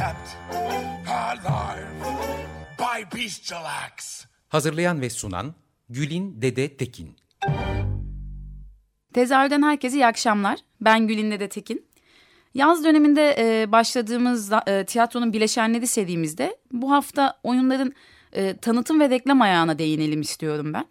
kept alive by bestial acts. Hazırlayan ve sunan Gülin Dede Tekin. Tezahürden herkese iyi akşamlar. Ben Gülin Dede Tekin. Yaz döneminde e, başladığımız e, tiyatronun bileşenleri serimizde bu hafta oyunların e, tanıtım ve reklam ayağına değinelim istiyorum ben.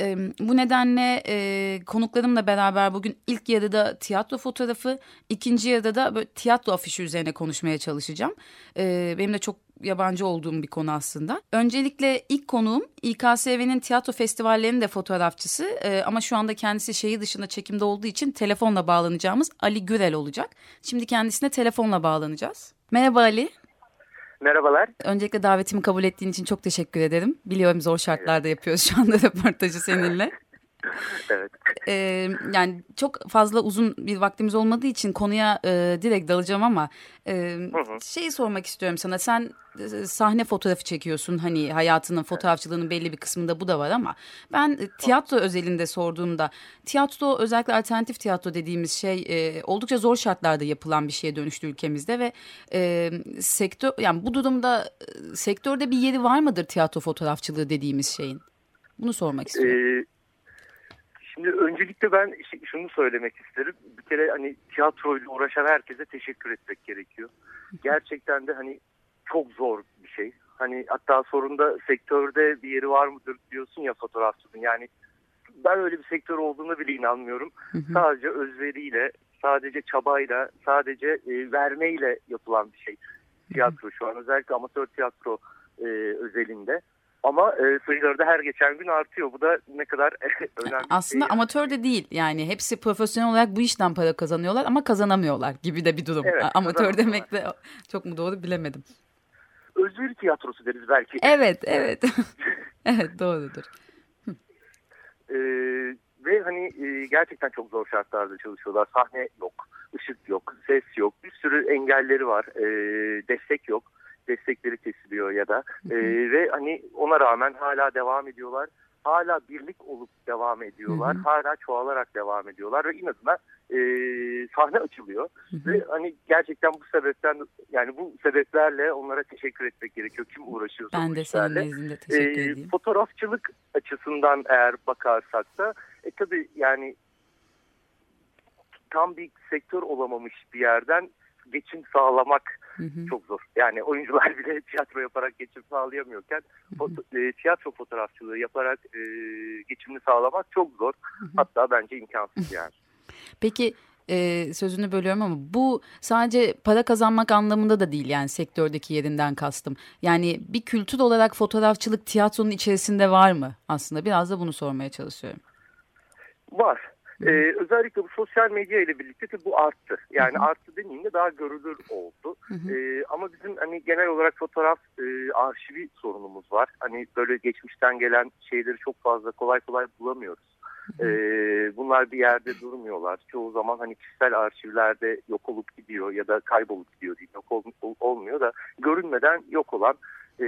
E, bu nedenle e, konuklarımla beraber bugün ilk yarıda tiyatro fotoğrafı, ikinci yarıda da böyle tiyatro afişi üzerine konuşmaya çalışacağım. E, benim de çok yabancı olduğum bir konu aslında. Öncelikle ilk konuğum İKSV'nin tiyatro festivallerinin de fotoğrafçısı e, ama şu anda kendisi şehir dışında çekimde olduğu için telefonla bağlanacağımız Ali Gürel olacak. Şimdi kendisine telefonla bağlanacağız. Merhaba Ali. Merhabalar. Öncelikle davetimi kabul ettiğin için çok teşekkür ederim. Biliyorum zor şartlarda yapıyoruz şu anda röportajı seninle. evet. Ee, yani çok fazla uzun bir vaktimiz olmadığı için konuya e, direkt dalacağım ama e, hı hı. şeyi sormak istiyorum sana. Sen e, sahne fotoğrafı çekiyorsun. Hani hayatının fotoğrafçılığının belli bir kısmında bu da var ama ben e, tiyatro özelinde sorduğumda tiyatro özellikle alternatif tiyatro dediğimiz şey e, oldukça zor şartlarda yapılan bir şeye dönüştü ülkemizde ve e, sektör yani bu durumda e, sektörde bir yeri var mıdır tiyatro fotoğrafçılığı dediğimiz şeyin? Bunu sormak istiyorum. Ee, Şimdi öncelikle ben şunu söylemek isterim. Bir kere hani tiyatroyla uğraşan herkese teşekkür etmek gerekiyor. Gerçekten de hani çok zor bir şey. Hani hatta sorunda sektörde bir yeri var mıdır diyorsun ya fotoğrafçının. Yani ben öyle bir sektör olduğuna bile inanmıyorum. Sadece özveriyle, sadece çabayla, sadece e, vermeyle yapılan bir şey. Tiyatro şu an özellikle amatör tiyatro e, özelinde. Ama e, sayıları da her geçen gün artıyor. Bu da ne kadar önemli Aslında şey. amatör de değil. Yani hepsi profesyonel olarak bu işten para kazanıyorlar ama kazanamıyorlar gibi de bir durum. Evet, amatör demek de çok mu doğru bilemedim. Özveri tiyatrosu deriz belki. Evet, evet. evet doğrudur. Ee, ve hani e, gerçekten çok zor şartlarda çalışıyorlar. Sahne yok, ışık yok, ses yok. Bir sürü engelleri var. E, destek yok destekleri kesiliyor ya da e, ve hani ona rağmen hala devam ediyorlar. Hala birlik olup devam ediyorlar. Hı hı. Hala çoğalarak devam ediyorlar ve inadına e, sahne açılıyor. Hı hı. Ve hani gerçekten bu sebepten yani bu sebeplerle onlara teşekkür etmek gerekiyor. Kim uğraşıyorsa ben de senin nezdinde teşekkür e, edeyim. Fotoğrafçılık açısından eğer bakarsak da e, tabii yani tam bir sektör olamamış bir yerden geçim sağlamak hı hı. çok zor. Yani oyuncular bile tiyatro yaparak geçim sağlayamıyorken foto, e, tiyatro fotoğrafçılığı yaparak e, geçimini sağlamak çok zor. Hı hı. Hatta bence imkansız yani. Peki e, sözünü bölüyorum ama bu sadece para kazanmak anlamında da değil yani sektördeki yerinden kastım. Yani bir kültür olarak fotoğrafçılık tiyatronun içerisinde var mı aslında? Biraz da bunu sormaya çalışıyorum. Var. Ee, özellikle bu sosyal medya ile birlikte de bu arttı. Yani hı hı. arttı demeyeyim de daha görülür oldu. Hı hı. Ee, ama bizim hani genel olarak fotoğraf e, arşivi sorunumuz var. Hani böyle geçmişten gelen şeyleri çok fazla kolay kolay bulamıyoruz. Hı. Ee, bunlar bir yerde durmuyorlar. Çoğu zaman hani kişisel arşivlerde yok olup gidiyor ya da kaybolup gidiyor değil. Yok ol, ol, olmuyor da görünmeden yok olan e,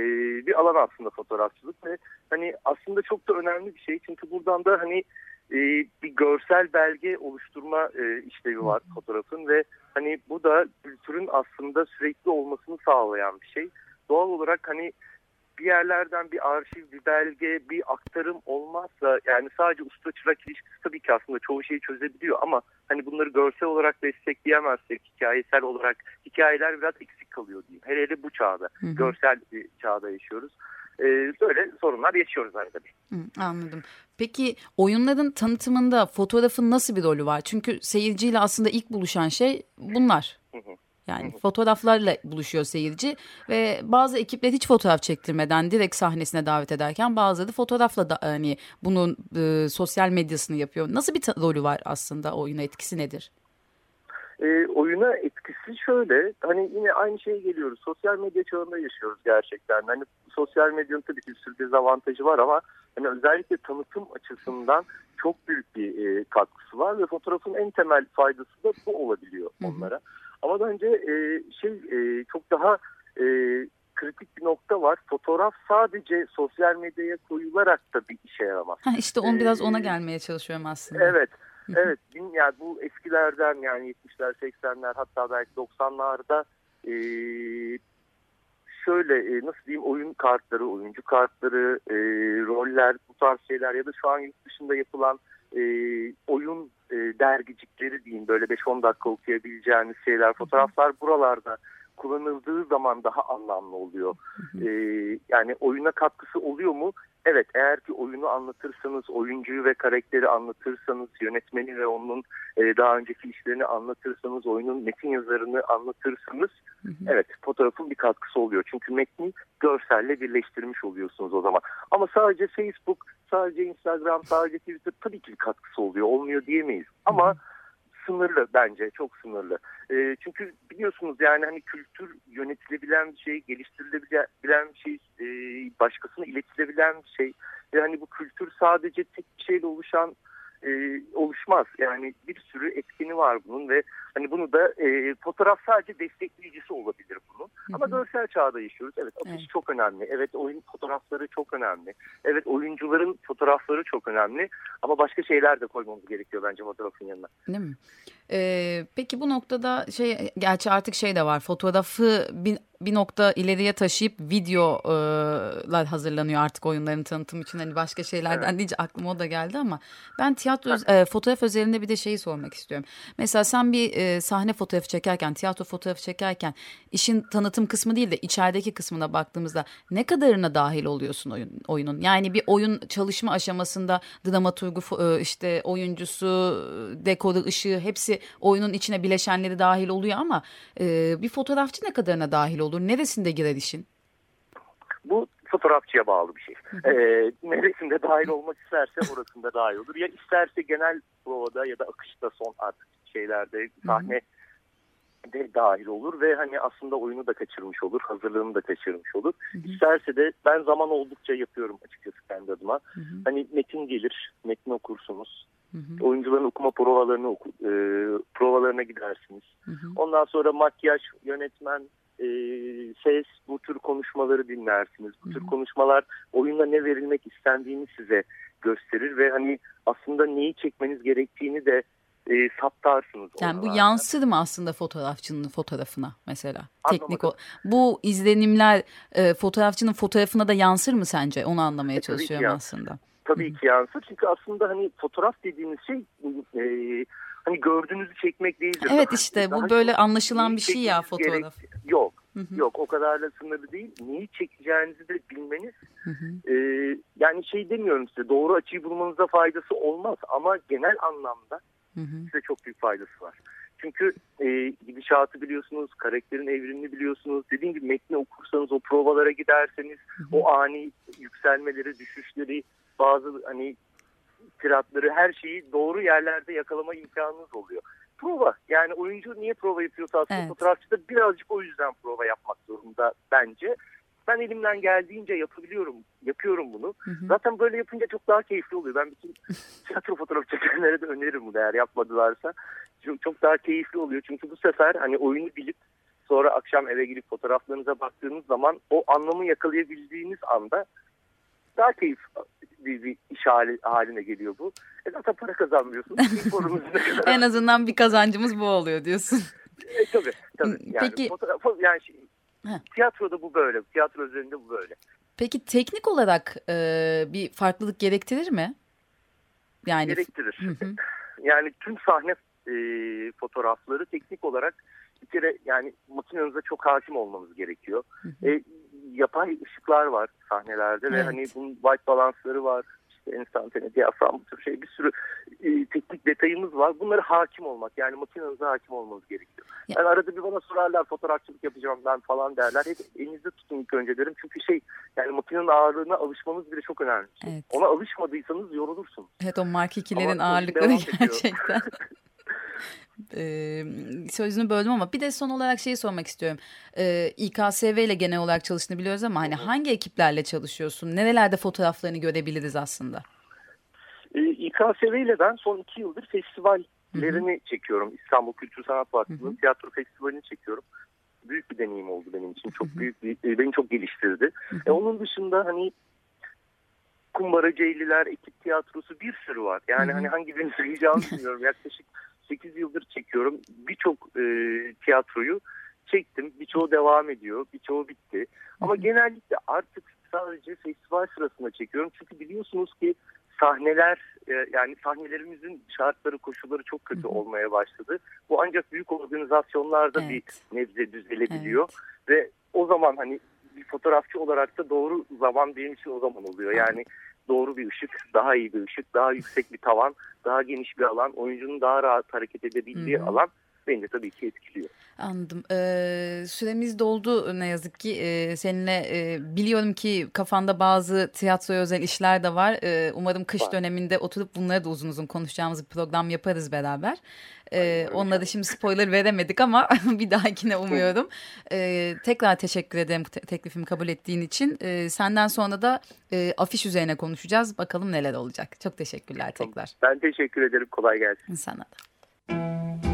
bir alan aslında fotoğrafçılık ve hani aslında çok da önemli bir şey. Çünkü buradan da hani e, bir görsel belge oluşturma e, işlevi var fotoğrafın ve hani bu da kültürün aslında sürekli olmasını sağlayan bir şey. Doğal olarak hani bir yerlerden bir arşiv, bir belge, bir aktarım olmazsa yani sadece usta çırak ilişkisi tabii ki aslında çoğu şeyi çözebiliyor ama hani bunları görsel olarak destekleyemezsek hikayesel olarak hikayeler biraz eksik kalıyor diyeyim. Hele hele bu çağda, hı hı. görsel bir çağda yaşıyoruz e, böyle sorunlar yaşıyoruz arada bir. Anladım. Peki oyunların tanıtımında fotoğrafın nasıl bir rolü var? Çünkü seyirciyle aslında ilk buluşan şey bunlar. Yani fotoğraflarla buluşuyor seyirci ve bazı ekipler hiç fotoğraf çektirmeden direkt sahnesine davet ederken bazıları fotoğrafla da hani bunun e, sosyal medyasını yapıyor. Nasıl bir rolü var aslında oyuna etkisi nedir? E, oyuna etkisi şöyle hani yine aynı şeye geliyoruz sosyal medya çağında yaşıyoruz gerçekten hani sosyal medyanın tabii ki bir sürü dezavantajı var ama hani özellikle tanıtım açısından çok büyük bir e, katkısı var ve fotoğrafın en temel faydası da bu olabiliyor onlara. Hı hı. Ama bence e, şey e, çok daha e, kritik bir nokta var. Fotoğraf sadece sosyal medyaya koyularak da bir işe yaramaz. Ha, işte on biraz ona gelmeye çalışıyorum aslında. Evet. evet. Yani bu eskilerden yani 70'ler 80'ler hatta belki 90'larda e, şöyle e, nasıl diyeyim oyun kartları, oyuncu kartları, e, roller bu tarz şeyler ya da şu an yurt dışında yapılan e, oyun e, dergicikleri diyeyim böyle 5-10 dakika okuyabileceğiniz şeyler, fotoğraflar buralarda kullanıldığı zaman daha anlamlı oluyor. Ee, yani oyuna katkısı oluyor mu? Evet eğer ki oyunu anlatırsanız, oyuncuyu ve karakteri anlatırsanız, yönetmeni ve onun e, daha önceki işlerini anlatırsanız, oyunun metin yazarını anlatırsanız evet fotoğrafın bir katkısı oluyor. Çünkü metni görselle birleştirmiş oluyorsunuz o zaman. Ama sadece Facebook, sadece Instagram, sadece Twitter tabii ki bir katkısı oluyor. Olmuyor diyemeyiz. Ama sınırlı bence çok sınırlı. E, çünkü biliyorsunuz yani hani kültür yönetilebilen bir şey, geliştirilebilen bir şey, e, başkasına iletilebilen bir şey. Ve hani bu kültür sadece tek bir şeyle oluşan e, oluşmaz. Yani bir sürü etkeni var bunun ve hani bunu da e, fotoğraf sadece destekleyicisi olabilir bunun. Ama görsel çağda yaşıyoruz. Evet afiş evet. çok önemli. Evet oyun fotoğrafları çok önemli. Evet oyuncuların fotoğrafları çok önemli. Ama başka şeyler de koymamız gerekiyor bence fotoğrafın yanına. Değil mi? Ee, peki bu noktada şey gerçi artık şey de var fotoğrafı bir, bir nokta ileriye taşıyıp videolar hazırlanıyor artık oyunların tanıtım için hani başka şeylerden evet. deyince aklıma o da geldi ama ben tiyatro e, fotoğraf özelinde bir de şeyi sormak istiyorum. Mesela sen bir e, sahne fotoğrafı çekerken tiyatro fotoğrafı çekerken işin tanıtım kısmı değil de içerideki kısmına baktığımızda ne kadarına dahil oluyorsun oyun, oyunun? Yani bir oyun çalışma aşamasında dramaturgu e, işte oyuncusu dekoru ışığı hepsi hepsi oyunun içine bileşenleri dahil oluyor ama e, bir fotoğrafçı ne kadarına dahil olur? Neresinde girer işin? Bu fotoğrafçıya bağlı bir şey. ee, neresinde dahil olmak isterse orasında dahil olur. Ya isterse genel provada ya da akışta son artık şeylerde sahne de dahil olur ve hani aslında oyunu da kaçırmış olur, hazırlığını da kaçırmış olur. Hı hı. İsterse de ben zaman oldukça yapıyorum açıkçası kendi adıma. Hı hı. Hani metin gelir, metni okursunuz. Hı hı. Oyuncuların okuma provalarını oku, e, provalarına gidersiniz. Hı hı. Ondan sonra makyaj, yönetmen, e, ses, bu tür konuşmaları dinlersiniz. Bu tür hı hı. konuşmalar oyunda ne verilmek istendiğini size gösterir ve hani aslında neyi çekmeniz gerektiğini de e, saptarsınız. Yani bu yansır mı aslında fotoğrafçının fotoğrafına mesela? Teknik o. Bu izlenimler e, fotoğrafçının fotoğrafına da yansır mı sence? Onu anlamaya e, çalışıyorum aslında. Tabii Hı -hı. ki yansır. Çünkü aslında hani fotoğraf dediğimiz şey e, hani gördüğünüzü çekmek değildir. Evet işte Daha bu böyle anlaşılan bir şey ya fotoğraf. Gerek, yok. Hı hı. Yok o kadar da sınırlı değil. Neyi çekeceğinizi de bilmeniz. Hı hı. E, yani şey demiyorum size doğru açıyı bulmanıza faydası olmaz ama genel anlamda Hı hı. Size çok büyük faydası var. Çünkü e, gidişatı biliyorsunuz, karakterin evrimini biliyorsunuz. Dediğim gibi metni okursanız, o provalara giderseniz, hı hı. o ani yükselmeleri, düşüşleri, bazı hani tiratları, her şeyi doğru yerlerde yakalama imkanınız oluyor. Prova, yani oyuncu niye prova yapıyorsa aslında evet. fotoğrafçı da birazcık o yüzden prova yapmak zorunda bence. Ben elimden geldiğince yapabiliyorum, yapıyorum bunu. Hı hı. Zaten böyle yapınca çok daha keyifli oluyor. Ben bütün tiyatro fotoğraf çekenlere de öneririm bunu eğer yapmadılarsa. Çok, çok daha keyifli oluyor. Çünkü bu sefer hani oyunu bilip sonra akşam eve gidip fotoğraflarınıza baktığınız zaman o anlamı yakalayabildiğiniz anda daha keyif bir, bir iş hali, haline geliyor bu. E zaten para kazanmıyorsun. en azından bir kazancımız bu oluyor diyorsun. E, tabii tabii. Yani, Peki. Fotoğraf, yani Heh. Tiyatroda bu böyle. Tiyatro üzerinde bu böyle. Peki teknik olarak e, bir farklılık gerektirir mi? Yani gerektirir. Hı hı. Yani tüm sahne e, fotoğrafları teknik olarak bir kere yani makinenize çok hakim olmanız gerekiyor. Hı hı. E, yapay ışıklar var sahnelerde evet. ve hani bunun white balansları var işte enstantane, diyafram bu tür şey bir sürü e, teknik detayımız var. Bunları hakim olmak yani makinenize hakim olmanız gerekiyor. Ya. Yani arada bir bana sorarlar fotoğrafçılık yapacağım ben falan derler. Hep elinizde tutun ilk önce derim. Çünkü şey yani makinenin ağırlığına alışmanız bile çok önemli. Evet. Ona alışmadıysanız yorulursunuz. Evet o Mark 2'lerin ağırlıkları gerçekten. Ee, sözünü böldüm ama bir de son olarak şeyi sormak istiyorum. Ee, İKSV ile genel olarak çalıştığını biliyoruz ama hani hangi ekiplerle çalışıyorsun? Nerelerde fotoğraflarını görebiliriz aslında? Ee, İKSV ile ben son iki yıldır festivallerini çekiyorum. İstanbul Kültür Sanat Vakfı'nın tiyatro festivalini çekiyorum. Büyük bir deneyim oldu benim için. Çok büyük bir, beni çok geliştirdi. E, onun dışında hani Kumbaraceyliler, ekip tiyatrosu bir sürü var. Yani hani hangi birini sayacağımı bilmiyorum. Yaklaşık 8 yıldır çekiyorum. Birçok e, tiyatroyu çektim. Birçoğu devam ediyor. Birçoğu bitti. Ama genellikle artık sadece festival sırasında çekiyorum. Çünkü biliyorsunuz ki sahneler e, yani sahnelerimizin şartları koşulları çok kötü olmaya başladı. Bu ancak büyük organizasyonlarda Evet. bir nebze düzelebiliyor. Ve o zaman hani bir fotoğrafçı olarak da doğru zaman benim için o zaman oluyor. Yani doğru bir ışık, daha iyi bir ışık, daha yüksek bir tavan, daha geniş bir alan, oyuncunun daha rahat hareket edebildiği alan beni de tabii ki etkiliyor. Anladım. Ee, süremiz doldu ne yazık ki. Ee, seninle e, biliyorum ki kafanda bazı tiyatroya özel işler de var. Ee, umarım kış Var. döneminde oturup bunları da uzun uzun konuşacağımız bir program yaparız beraber. Ee, onlara şimdi spoiler veremedik ama bir dahakine umuyorum. Ee, tekrar teşekkür ederim te- teklifimi kabul ettiğin için. Ee, senden sonra da e, afiş üzerine konuşacağız. Bakalım neler olacak. Çok teşekkürler tekrar. Ben teşekkür ederim. Kolay gelsin. Sana da.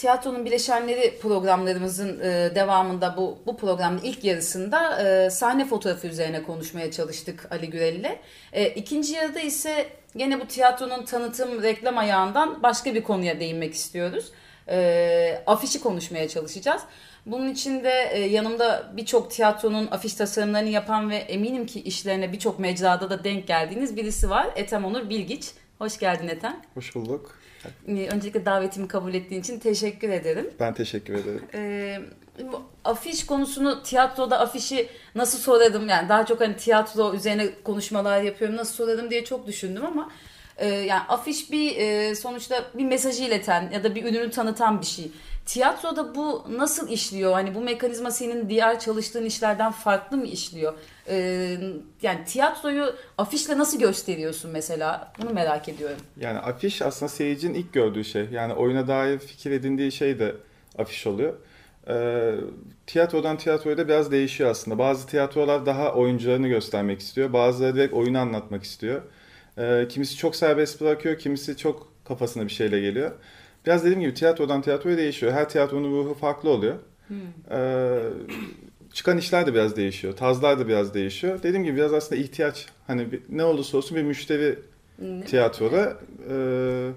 Tiyatronun bileşenleri programlarımızın e, devamında bu bu programın ilk yarısında e, sahne fotoğrafı üzerine konuşmaya çalıştık Ali Gürel ile. E, ikinci yarıda ise gene bu tiyatronun tanıtım reklam ayağından başka bir konuya değinmek istiyoruz. E, afişi konuşmaya çalışacağız. Bunun için de e, yanımda birçok tiyatronun afiş tasarımlarını yapan ve eminim ki işlerine birçok mecrada da denk geldiğiniz birisi var. Ethem Onur Bilgiç. Hoş geldin Ethem. Hoş bulduk. Ee, Öncelikle davetimi kabul ettiğin için teşekkür ederim. Ben teşekkür ederim. Ee, bu afiş konusunu tiyatroda afişi nasıl sorarım yani daha çok hani tiyatro üzerine konuşmalar yapıyorum nasıl sorarım diye çok düşündüm ama e, yani afiş bir e, sonuçta bir mesajı ileten ya da bir ürünü tanıtan bir şey. Tiyatroda bu nasıl işliyor? Hani bu mekanizma senin diğer çalıştığın işlerden farklı mı işliyor? Ee, yani tiyatroyu afişle nasıl gösteriyorsun mesela? Bunu merak ediyorum. Yani afiş aslında seyircinin ilk gördüğü şey. Yani oyuna dair fikir edindiği şey de afiş oluyor. Ee, tiyatrodan tiyatroya da biraz değişiyor aslında. Bazı tiyatrolar daha oyuncularını göstermek istiyor. Bazıları direkt oyunu anlatmak istiyor. Ee, kimisi çok serbest bırakıyor, kimisi çok kafasına bir şeyle geliyor. Biraz dediğim gibi tiyatrodan tiyatroya değişiyor. Her tiyatronun ruhu farklı oluyor. Ee, çıkan işler de biraz değişiyor. Tazlar da biraz değişiyor. Dediğim gibi biraz aslında ihtiyaç. Hani bir- ne olursa olsun bir müşteri tiyatroda. Ee,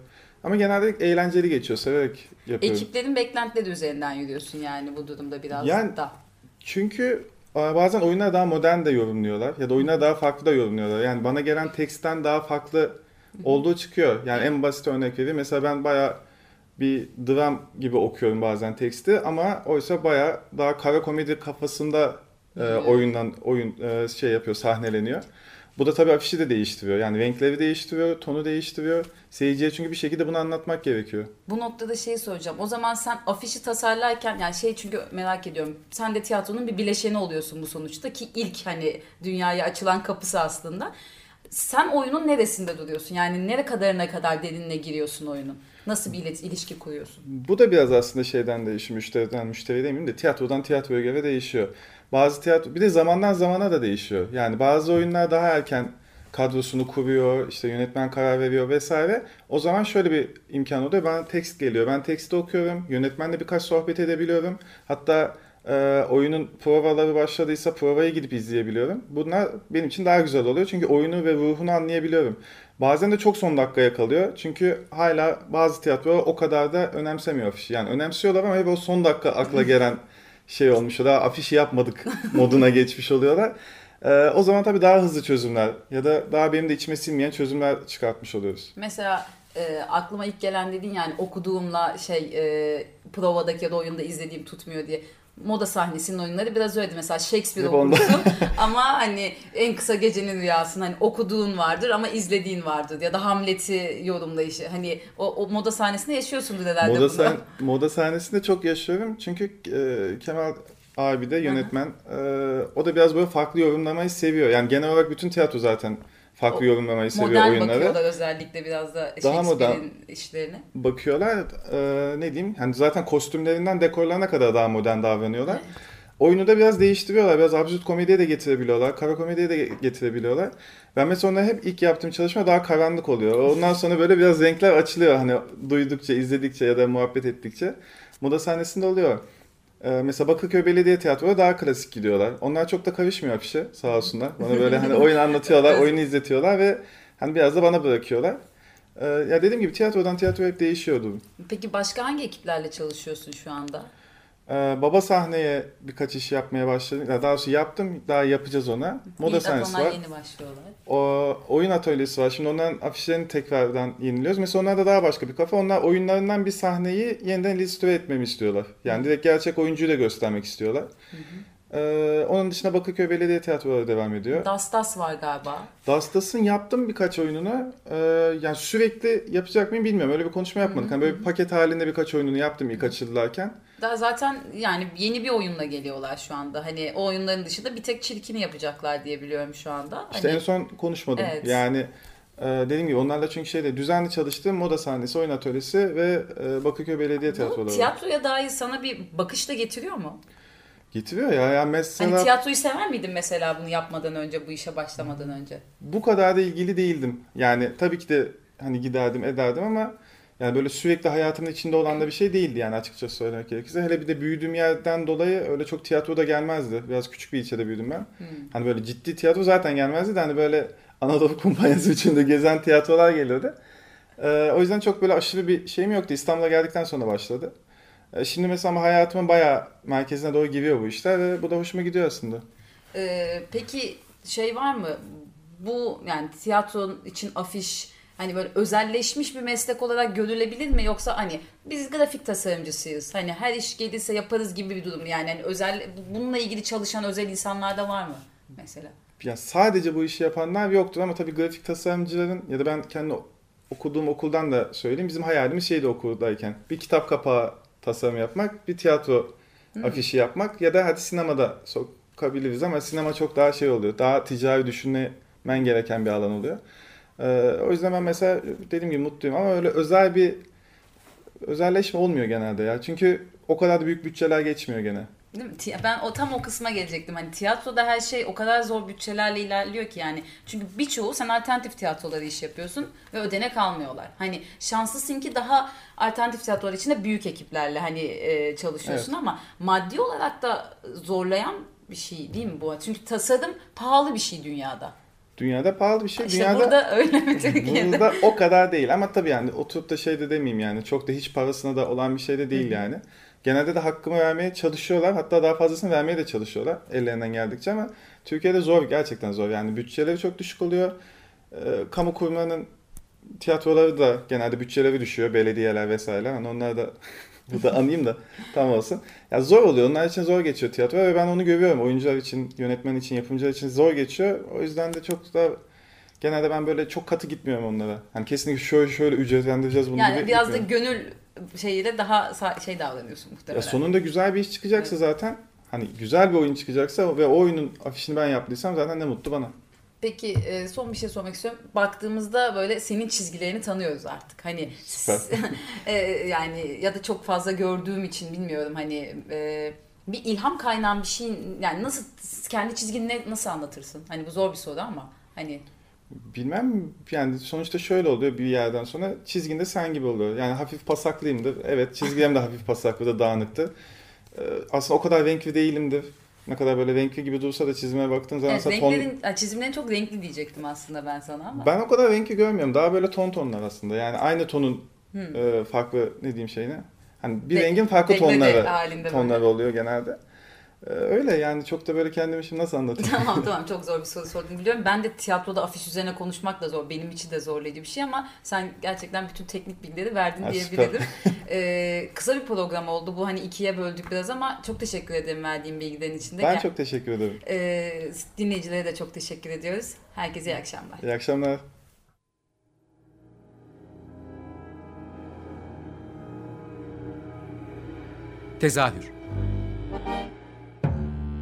ama genelde eğlenceli geçiyor. Severek yapıyorum. Ekiplerin beklentileri üzerinden yürüyorsun yani bu durumda biraz Yani- da. Çünkü e, bazen oyunlar daha modern de yorumluyorlar ya da oyunlar daha farklı da yorumluyorlar. Yani bana gelen tekstten daha farklı olduğu çıkıyor. Yani en basit örnek vereyim. Mesela ben bayağı bir dram gibi okuyorum bazen teksti ama oysa bayağı daha kara komedi kafasında e, oyundan oyun e, şey yapıyor, sahneleniyor. Bu da tabii afişi de değiştiriyor. Yani renkleri değiştiriyor, tonu değiştiriyor. Seyirciye çünkü bir şekilde bunu anlatmak gerekiyor. Bu noktada şey soracağım. O zaman sen afişi tasarlarken yani şey çünkü merak ediyorum. Sen de tiyatronun bir bileşeni oluyorsun bu sonuçta ki ilk hani dünyaya açılan kapısı aslında. Sen oyunun neresinde duruyorsun? Yani nere kadarına kadar derinine giriyorsun oyunun? Nasıl bir ilişki kuruyorsun? Bu da biraz aslında şeyden değişiyor. Müşteriden müşteri demeyeyim de tiyatrodan tiyatroya göre değişiyor. Bazı tiyatro bir de zamandan zamana da değişiyor. Yani bazı oyunlar daha erken kadrosunu kuruyor, işte yönetmen karar veriyor vesaire. O zaman şöyle bir imkan oluyor. Ben tekst geliyor. Ben teksti okuyorum. Yönetmenle birkaç sohbet edebiliyorum. Hatta e, oyunun provaları başladıysa provaya gidip izleyebiliyorum. Bunlar benim için daha güzel oluyor. Çünkü oyunu ve ruhunu anlayabiliyorum. Bazen de çok son dakikaya kalıyor. Çünkü hala bazı tiyatrolar o kadar da önemsemiyor afişi. Yani önemsiyorlar ama hep o son dakika akla gelen şey olmuş. Daha afişi yapmadık moduna geçmiş oluyorlar. Ee, o zaman tabii daha hızlı çözümler ya da daha benim de içime sinmeyen çözümler çıkartmış oluyoruz. Mesela e, aklıma ilk gelen dedin yani okuduğumla şey e, provadaki ya da oyunda izlediğim tutmuyor diye. Moda sahnesinin oyunları biraz öyleydi. Mesela Shakespeare Hep okursun ama hani en kısa gecenin rüyasını hani okuduğun vardır ama izlediğin vardır. Ya da Hamlet'i yorumlayışı. Hani o, o moda sahnesinde yaşıyorsundur herhalde Moda, bunu. moda sahnesinde çok yaşıyorum. Çünkü e, Kemal abi de yönetmen. e, o da biraz böyle farklı yorumlamayı seviyor. Yani genel olarak bütün tiyatro zaten farklı yorumlamayı seviyor Modern oyunları. bakıyorlar özellikle biraz da Daha modern. Shakespeare'in işlerine. bakıyorlar. e, ne diyeyim? Hani zaten kostümlerinden dekorlarına kadar daha modern davranıyorlar. Oyunu da biraz değiştiriyorlar. Biraz absürt komediye de getirebiliyorlar. Kara komediye de getirebiliyorlar. Ben mesela onları hep ilk yaptığım çalışma daha karanlık oluyor. Ondan sonra böyle biraz renkler açılıyor. Hani duydukça, izledikçe ya da muhabbet ettikçe. Moda sahnesinde oluyor. Ee, mesela Bakırköy Belediye Tiyatro'ya daha klasik gidiyorlar. Onlar çok da karışmıyor afişe sağ olsunlar. Bana böyle hani oyun anlatıyorlar, oyunu izletiyorlar ve hani biraz da bana bırakıyorlar. Ee, ya dediğim gibi tiyatrodan tiyatroya hep değişiyordu. Peki başka hangi ekiplerle çalışıyorsun şu anda? Ee, baba sahneye birkaç iş yapmaya başladım. Daha doğrusu yaptım, daha yapacağız ona. Moda Yeni- sahnesi var. yeni başlıyorlar. O, oyun atölyesi var. Şimdi onların afişlerini tekrardan yeniliyoruz. Mesela onlar da daha başka bir kafa. Onlar oyunlarından bir sahneyi yeniden illüstre etmemi istiyorlar. Yani direkt gerçek oyuncuyu da göstermek istiyorlar. Ee, onun dışında Bakırköy Belediye Tiyatroları devam ediyor. Dastas var galiba. Dastas'ın yaptım birkaç oyununu. Ee, yani sürekli yapacak mıyım bilmiyorum. Öyle bir konuşma yapmadık. Hani böyle bir paket halinde birkaç oyununu yaptım ilk açılırken. Daha zaten yani yeni bir oyunla geliyorlar şu anda. Hani o oyunların dışında bir tek çirkini yapacaklar diye biliyorum şu anda. İşte hani, en son konuşmadım. Evet. Yani e, dediğim gibi onlarla çünkü şeyde düzenli çalıştığım moda sahnesi, oyun atölyesi ve e, Bakırköy Belediye bu Tiyatroları var. tiyatroya dair sana bir bakış da getiriyor mu? Getiriyor ya. Yani mesela Hani tiyatroyu sever miydin mesela bunu yapmadan önce, bu işe başlamadan önce? bu kadar da ilgili değildim. Yani tabii ki de hani giderdim ederdim ama yani böyle sürekli hayatımın içinde olan da bir şey değildi yani açıkça söylemek gerekirse. Hele bir de büyüdüğüm yerden dolayı öyle çok tiyatro da gelmezdi. Biraz küçük bir ilçede büyüdüm ben. Hani böyle ciddi tiyatro zaten gelmezdi de hani böyle Anadolu kumpanyası içinde gezen tiyatrolar geliyordu. Ee, o yüzden çok böyle aşırı bir şeyim yoktu. İstanbul'a geldikten sonra başladı. Ee, şimdi mesela hayatımın bayağı merkezine doğru giriyor bu işler ve bu da hoşuma gidiyor aslında. Ee, peki şey var mı? Bu yani tiyatro için afiş hani böyle özelleşmiş bir meslek olarak görülebilir mi yoksa hani biz grafik tasarımcısıyız. Hani her iş gelirse yaparız gibi bir durum yani hani özel bununla ilgili çalışan özel insanlar da var mı mesela? Ya sadece bu işi yapanlar yoktur ama tabii grafik tasarımcıların ya da ben kendi okuduğum okuldan da söyleyeyim. Bizim hayalimiz şeydi okuldayken. Bir kitap kapağı tasarım yapmak, bir tiyatro afişi yapmak ya da hadi sinemada sokabiliriz ama sinema çok daha şey oluyor. Daha ticari düşünmen gereken bir alan oluyor. Ee, o yüzden ben mesela dediğim gibi mutluyum ama öyle özel bir özelleşme olmuyor genelde ya. Çünkü o kadar da büyük bütçeler geçmiyor gene. Değil mi? Ben o tam o kısma gelecektim. Hani tiyatroda her şey o kadar zor bütçelerle ilerliyor ki yani. Çünkü birçoğu sen alternatif tiyatroları iş yapıyorsun ve ödenek almıyorlar. Hani şanslısın ki daha alternatif tiyatrolar içinde büyük ekiplerle hani e, çalışıyorsun ama maddi olarak da zorlayan bir şey değil mi bu? Çünkü tasarım pahalı bir şey dünyada. Dünyada pahalı bir şey. İşte Dünyada burada öyle mi Türkiye'de? Burada o kadar değil ama tabii yani oturup da şey de demeyeyim yani çok da hiç parasına da olan bir şey de değil yani. Genelde de hakkımı vermeye çalışıyorlar. Hatta daha fazlasını vermeye de çalışıyorlar ellerinden geldikçe ama Türkiye'de zor gerçekten zor. Yani bütçeleri çok düşük oluyor. Ee, kamu kurumlarının tiyatroları da genelde bütçeleri düşüyor belediyeler vesaire. Hani onlar da burada anayım da tam olsun. Ya zor oluyor. Onlar için zor geçiyor tiyatro ve ben onu görüyorum. Oyuncular için yönetmen için yapımcılar için zor geçiyor. O yüzden de çok da Genelde ben böyle çok katı gitmiyorum onlara. Hani kesinlikle şöyle şöyle ücretlendireceğiz bunu Yani gibi biraz da gönül şeyiyle daha şey davranıyorsun Ya muhtemelen. sonunda güzel bir iş çıkacaksa zaten hani güzel bir oyun çıkacaksa ve o oyunun afişini ben yaptıysam zaten ne mutlu bana. Peki e, son bir şey sormak istiyorum. Baktığımızda böyle senin çizgilerini tanıyoruz artık. Hani e, yani ya da çok fazla gördüğüm için bilmiyorum hani e, bir ilham kaynağın bir şey yani nasıl kendi çizgini nasıl anlatırsın? Hani bu zor bir soru ama hani Bilmem yani sonuçta şöyle oluyor bir yerden sonra çizginde sen gibi oluyor. Yani hafif pasaklıyımdır. Evet çizgilerim de hafif pasaklı da dağınıktır. Ee, aslında o kadar renkli değilimdir. Ne kadar böyle renkli gibi dursa da çizime baktığın zaman evet, ton... çizimlerin çok renkli diyecektim aslında ben sana ama. Ben o kadar renkli görmüyorum. Daha böyle ton tonlar aslında. Yani aynı tonun e, farklı ne diyeyim şeyine. Hani bir De- rengin farklı tonları tonları böyle. oluyor genelde. Ee, öyle yani çok da böyle kendimi şimdi nasıl anlatayım? tamam tamam çok zor bir soru sordum biliyorum. Ben de tiyatroda afiş üzerine konuşmak da zor. Benim için de zorlayıcı bir şey ama sen gerçekten bütün teknik bilgileri verdin Ha, diyebilirim. Ee, kısa bir program oldu. Bu hani ikiye böldük biraz ama çok teşekkür ederim verdiğin bilgilerin için de. ben Gel- çok teşekkür ederim. Ee, dinleyicilere de çok teşekkür ediyoruz. Herkese iyi akşamlar. İyi akşamlar. Tezahür